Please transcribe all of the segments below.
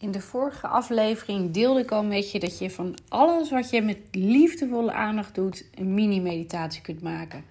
In de vorige aflevering deelde ik al met je dat je van alles wat je met liefdevolle aandacht doet, een mini-meditatie kunt maken.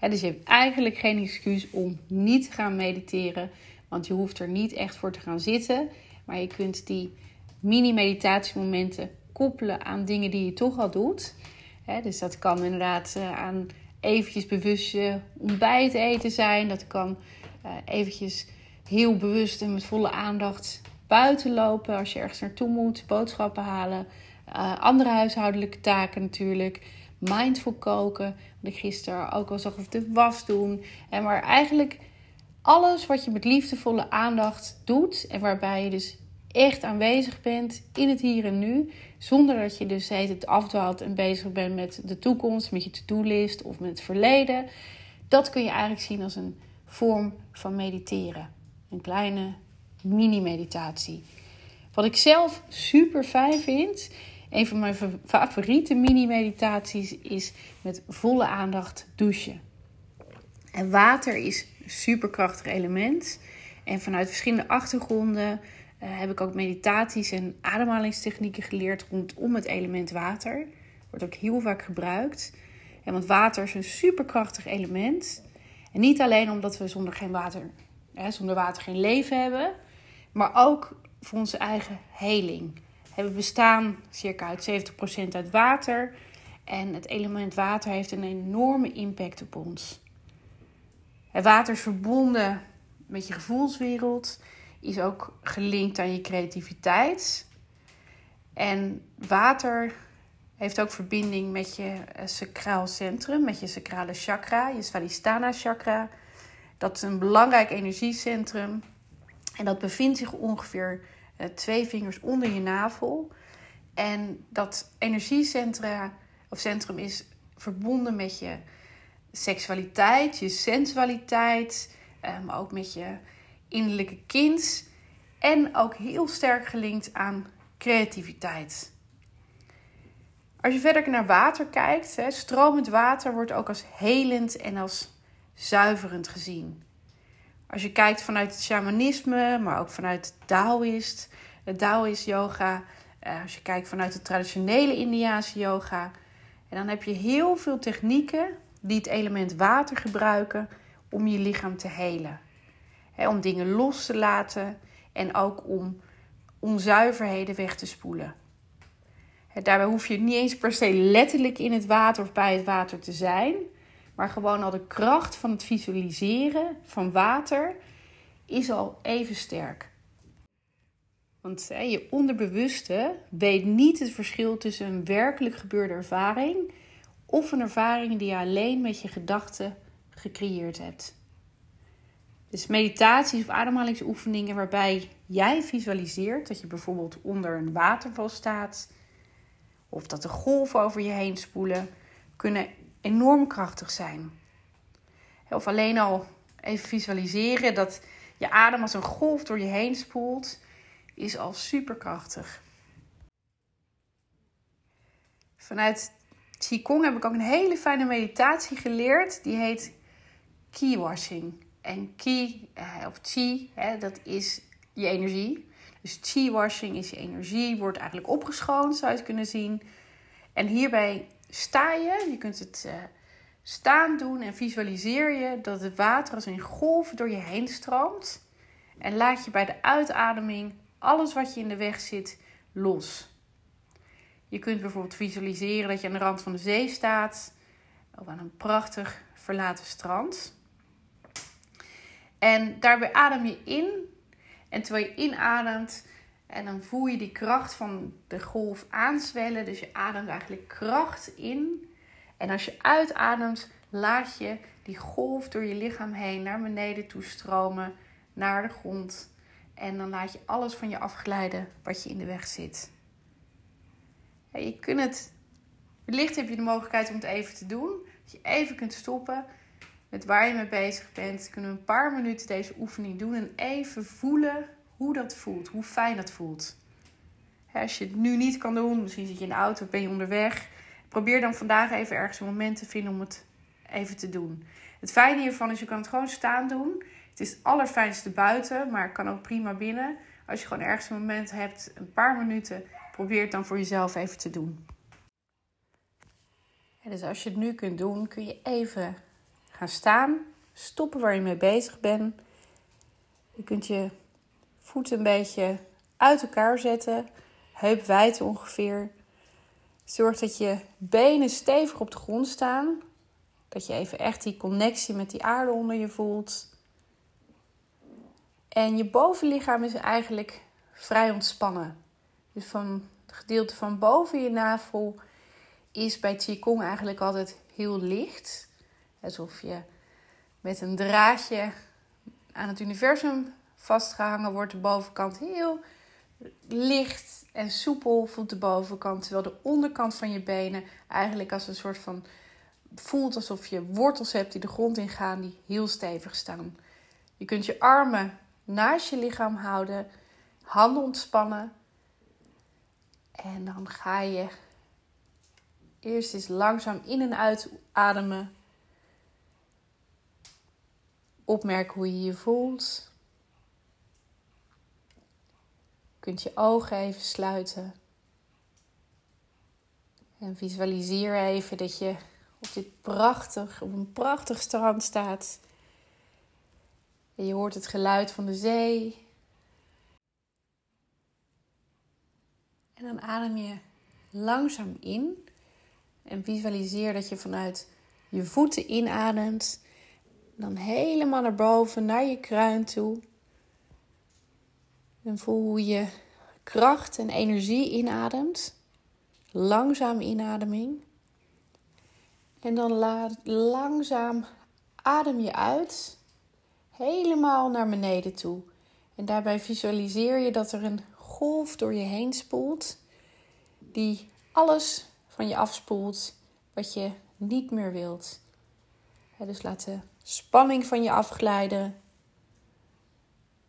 dus je hebt eigenlijk geen excuus om niet te gaan mediteren, want je hoeft er niet echt voor te gaan zitten. Maar je kunt die mini-meditatiemomenten koppelen aan dingen die je toch al doet. dus dat kan inderdaad eh, aan eventjes bewust ontbijt eten zijn. Dat kan uh, eventjes heel bewust en met volle aandacht buiten lopen als je ergens naartoe moet, boodschappen halen, uh, andere huishoudelijke taken natuurlijk, mindful koken, wat ik gisteren ook al zag of de was doen. En maar eigenlijk alles wat je met liefdevolle aandacht doet en waarbij je dus echt aanwezig bent in het hier en nu, zonder dat je dus het afdwaalt en bezig bent met de toekomst, met je to-do-list of met het verleden. Dat kun je eigenlijk zien als een vorm van mediteren. Een kleine mini-meditatie. Wat ik zelf super fijn vind, een van mijn favoriete mini-meditaties is met volle aandacht douchen. En water is een superkrachtig element. En vanuit verschillende achtergronden uh, heb ik ook meditaties en ademhalingstechnieken geleerd rondom het element water. Wordt ook heel vaak gebruikt. En want water is een superkrachtig element. En niet alleen omdat we zonder, geen water, hè, zonder water geen leven hebben, maar ook voor onze eigen heling. We bestaan circa uit 70% uit water. En het element water heeft een enorme impact op ons. Het water is verbonden met je gevoelswereld, is ook gelinkt aan je creativiteit. En water heeft ook verbinding met je eh, sacraal centrum, met je sacrale chakra, je Svalistana chakra. Dat is een belangrijk energiecentrum en dat bevindt zich ongeveer uh, twee vingers onder je navel. En dat energiecentrum of centrum is verbonden met je seksualiteit, je sensualiteit, uh, maar ook met je innerlijke kind. En ook heel sterk gelinkt aan creativiteit. Als je verder naar water kijkt, stromend water wordt ook als helend en als zuiverend gezien. Als je kijkt vanuit het shamanisme, maar ook vanuit Taoïst, Taoïst yoga, eh, als je kijkt vanuit de traditionele Indiaanse yoga, en dan heb je heel veel technieken die het element water gebruiken om je lichaam te helen. om dingen los te laten en ook om onzuiverheden weg te spoelen. daarbij hoef je niet eens per se letterlijk in het water of bij het water te zijn. Maar gewoon al de kracht van het visualiseren van water is al even sterk. Want je onderbewuste weet niet het verschil tussen een werkelijk gebeurde ervaring of een ervaring die je alleen met je gedachten gecreëerd hebt. Dus meditaties of ademhalingsoefeningen waarbij jij visualiseert dat je bijvoorbeeld onder een waterval staat of dat de golven over je heen spoelen, kunnen enorm krachtig zijn. Of alleen al even visualiseren dat je adem als een golf door je heen spoelt, is al superkrachtig. Vanuit Qigong heb ik ook een hele fijne meditatie geleerd. Die heet Qi washing. En Qi, eh, of Qi, dat is je energie. Dus Qi washing is je energie, wordt eigenlijk opgeschoond, zou je het kunnen zien. En hierbij sta je, je kunt het uh, staan doen en visualiseer je dat het water als een golf door je heen stroomt. En laat je bij de uitademing alles wat je in de weg zit los. Je kunt bijvoorbeeld visualiseren dat je aan de rand van de zee staat of aan een prachtig verlaten strand. En daarbij adem je in. En terwijl je inademt, en dan voel je die kracht van de golf aanzwellen. Dus je ademt eigenlijk kracht in. En als je uitademt, laat je die golf door je lichaam heen naar beneden toe stromen, naar de grond. En dan laat je alles van je afglijden wat je in de weg zit. je kunt het, wellicht heb je de mogelijkheid om het even te doen. Dat je even kunt stoppen met waar je mee bezig bent. Kunnen we een paar minuten deze oefening doen en even voelen hoe dat voelt, hoe fijn dat voelt. Als je het nu niet kan doen, misschien zit je in de auto ben je onderweg. Probeer dan vandaag even ergens een moment te vinden om het even te doen. Het fijne hiervan is, je kan het gewoon staan doen. Het is het allerfijnste buiten, maar het kan ook prima binnen. Als je gewoon ergens een moment hebt, een paar minuten, probeer het dan voor jezelf even te doen. dus als je het nu kunt doen, kun je even gaan staan, stoppen waar je mee bezig bent. Je kunt je voeten een beetje uit elkaar zetten, heup wijd ongeveer. Zorg dat je benen stevig op de grond staan. Dat je even echt die connectie met die aarde onder je voelt. En je bovenlichaam is eigenlijk vrij ontspannen. Dus van het gedeelte van boven je navel is bij Qigong eigenlijk altijd heel licht. Alsof je met een draadje aan het universum vastgehangen wordt. De bovenkant heel licht en soepel voelt de bovenkant. Terwijl de onderkant van je benen eigenlijk als een soort van voelt alsof je wortels hebt die de grond ingaan, die heel stevig staan. Je kunt je armen naast je lichaam houden, handen ontspannen. En dan ga je eerst eens langzaam in en uit ademen. Opmerken hoe je je voelt. Je kunt je ogen even sluiten. En visualiseer even dat je op dit prachtig, op een prachtig strand staat. En je hoort het geluid van de zee. En dan adem je langzaam in. En visualiseer dat je vanuit je voeten inademt. Dan helemaal naar boven, naar je kruin toe. En voel hoe je kracht en energie inademt. Langzaam inademing. En dan laat, langzaam adem je uit, helemaal naar beneden toe. En daarbij visualiseer je dat er een golf door je heen spoelt, die alles van je afspoelt wat je niet meer wilt. dus laat de spanning van je afglijden.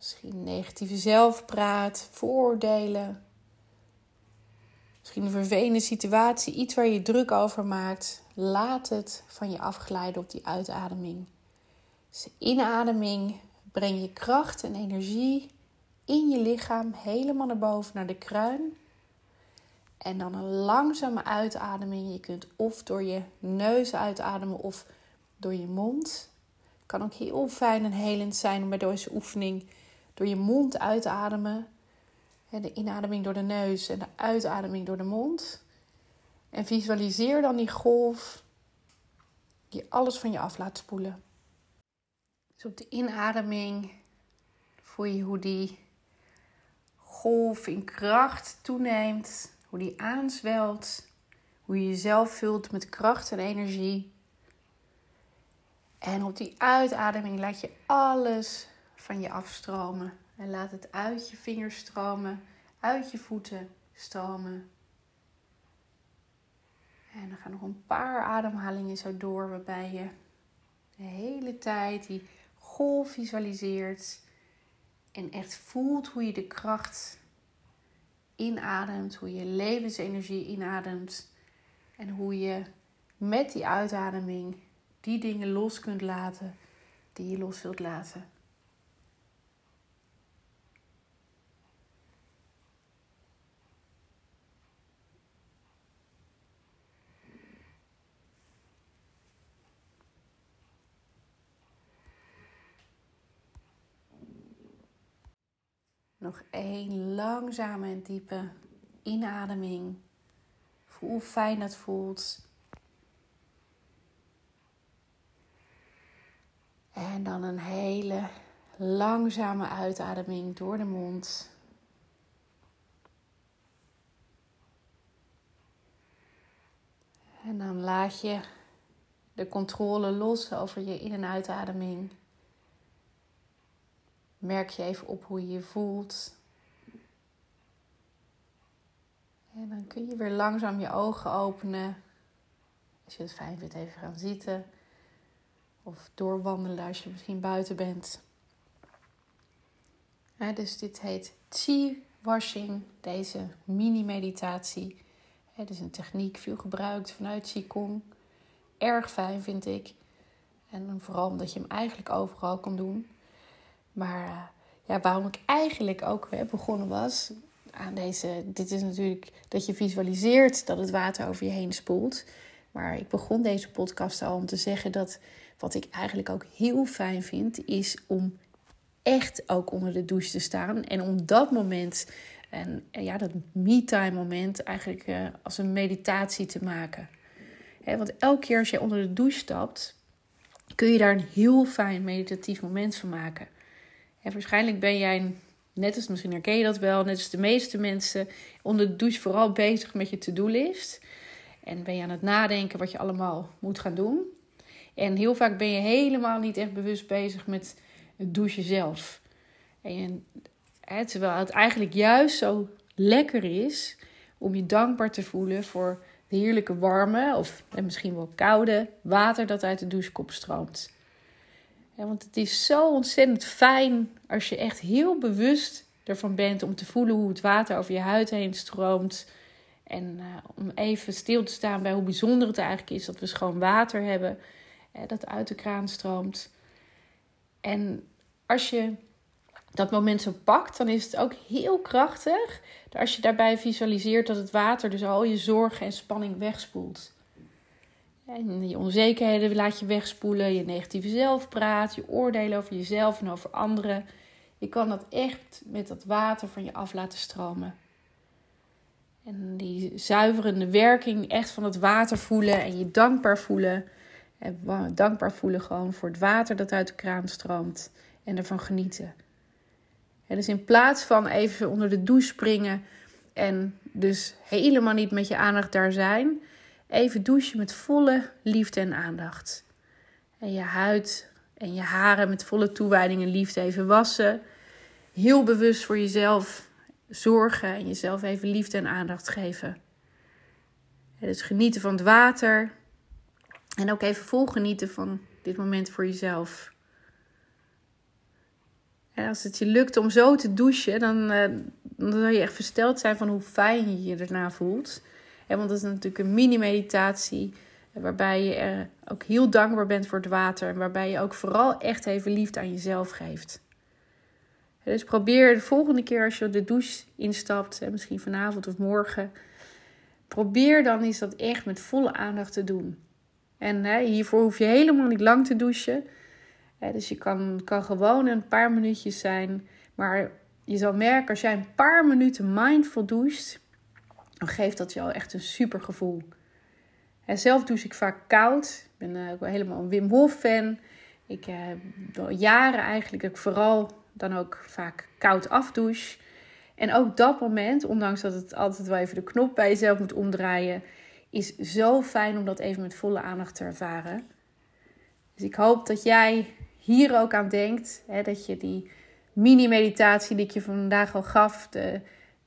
Misschien negatieve zelfpraat, vooroordelen. Misschien een vervelende situatie, iets waar je druk over maakt. Laat het van je afglijden op die uitademing. Dus de inademing breng je kracht en energie in je lichaam helemaal naar boven, naar de kruin. En dan een langzame uitademing. Je kunt of door je neus uitademen of door je mond. Kan ook heel fijn en helend zijn om bij deze oefening door je mond uit te. De inademing door de neus en de uitademing door de mond. En visualiseer dan die golf die alles van je af laat spoelen. Dus op de inademing voel je hoe die golf in kracht toeneemt, hoe die aanzwelt, hoe je jezelf vult met kracht en energie. En op die uitademing laat je alles van je afstromen. En laat het uit je vingers stromen, uit je voeten stromen. En dan gaan nog een paar ademhalingen zo door, waarbij je de hele tijd die golf visualiseert. En echt voelt hoe je de kracht inademt, hoe je levensenergie inademt. En hoe je met die uitademing die dingen los kunt laten die je los wilt laten. Nog één langzame en diepe inademing. Voel hoe fijn dat voelt. En dan een hele langzame uitademing door de mond. En dan laat je de controle los over je in- en uitademing. Merk je even op hoe je je voelt. En dan kun je weer langzaam je ogen openen. Als je het fijn vindt, even gaan zitten. Of doorwandelen als je misschien buiten bent. dus dit heet Qi washing, deze mini-meditatie. Het is een techniek veel gebruikt vanuit Qigong. Erg fijn vind ik. En vooral omdat je hem eigenlijk overal kan doen. Maar uh, ja, waarom ik eigenlijk ook hè, begonnen was aan deze. Dit is natuurlijk dat je visualiseert dat het water over je heen spoelt. Maar ik begon deze podcast al om te zeggen dat wat ik eigenlijk ook heel fijn vind, is om echt ook onder de douche te staan. En om dat moment, en ja, dat me-time moment, eigenlijk uh, als een meditatie te maken. want elke keer als je onder de douche stapt, kun je daar een heel fijn meditatief moment van maken. En waarschijnlijk ben jij, net als misschien herken je dat wel, net als de meeste mensen, onder de douche vooral bezig met je to-do-list. En ben je aan het nadenken wat je allemaal moet gaan doen. En heel vaak ben je helemaal niet echt bewust bezig met het douchen zelf. En terwijl het eigenlijk juist zo lekker is om je dankbaar te voelen voor de heerlijke warme of en misschien wel koude water dat uit de douchekop stroomt. Want het is zo ontzettend fijn als je echt heel bewust ervan bent om te voelen hoe het water over je huid heen stroomt. En uh, om even stil te staan bij hoe bijzonder het eigenlijk is dat we schoon water hebben dat uit de kraan stroomt. En als je dat moment zo pakt, dan is het ook heel krachtig. Als je daarbij visualiseert dat het water dus al je zorgen en spanning wegspoelt. En je onzekerheden laat je wegspoelen, je negatieve zelfpraat, je oordelen over jezelf en over anderen. Je kan dat echt met dat water van je af laten stromen. En die zuiverende werking echt van het water voelen en je dankbaar voelen. En dankbaar voelen gewoon voor het water dat uit de kraan stroomt en ervan genieten. En dus in plaats van even onder de douche springen en dus helemaal niet met je aandacht daar zijn, even douchen met volle liefde en aandacht. En je huid en je haren met volle toewijding en liefde even wassen. Heel bewust voor jezelf zorgen en jezelf even liefde en aandacht geven. En dus genieten van het water, en ook even vol genieten van dit moment voor jezelf. En als het je lukt om zo te douchen, dan, uh, dan zal je echt versteld zijn van hoe fijn je je erna voelt. Want het is natuurlijk een mini-meditatie waarbij je ook heel dankbaar bent voor het water. En waarbij je ook vooral echt even liefde aan jezelf geeft. Dus probeer de volgende keer als je de douche instapt, misschien vanavond of morgen, probeer dan eens dat echt met volle aandacht te doen. En hiervoor hoef je helemaal niet lang te douchen. dus je kan, kan gewoon een paar minuutjes zijn. Maar je zal merken, als jij een paar minuten mindful doucht, dan geeft dat jou echt een super gevoel. En zelf douche ik vaak koud. Ik ben uh, helemaal een Wim Hof fan. Ik heb uh, al jaren eigenlijk dat ik vooral dan ook vaak koud afdouche. En ook dat moment, ondanks dat het altijd wel even de knop bij jezelf moet omdraaien, is zo fijn om dat even met volle aandacht te ervaren. Dus ik hoop dat jij hier ook aan denkt. Hè, dat je die mini-meditatie die ik je vandaag al gaf, de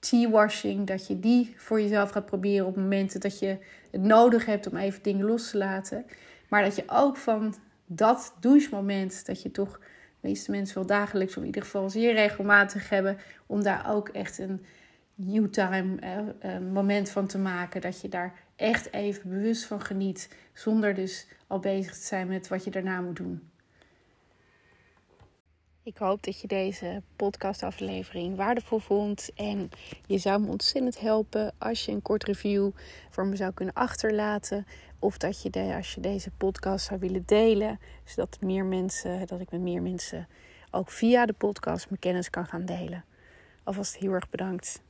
tea-washing, dat je die voor jezelf gaat proberen op momenten dat je het nodig hebt om even dingen los te laten. Maar dat je ook van dat douchemoment, dat je toch de meeste mensen wel dagelijks, of in ieder geval zeer regelmatig hebben, om daar ook echt een you-time eh, moment van te maken. Dat je daar echt even bewust van geniet. Zonder dus al bezig te zijn met wat je daarna moet doen. Ik hoop dat je deze podcastaflevering waardevol vond. En je zou me ontzettend helpen als je een kort review voor me zou kunnen achterlaten. Of dat je als je deze podcast zou willen delen. Zodat meer mensen, dat ik met meer mensen ook via de podcast mijn kennis kan gaan delen. Alvast heel erg bedankt.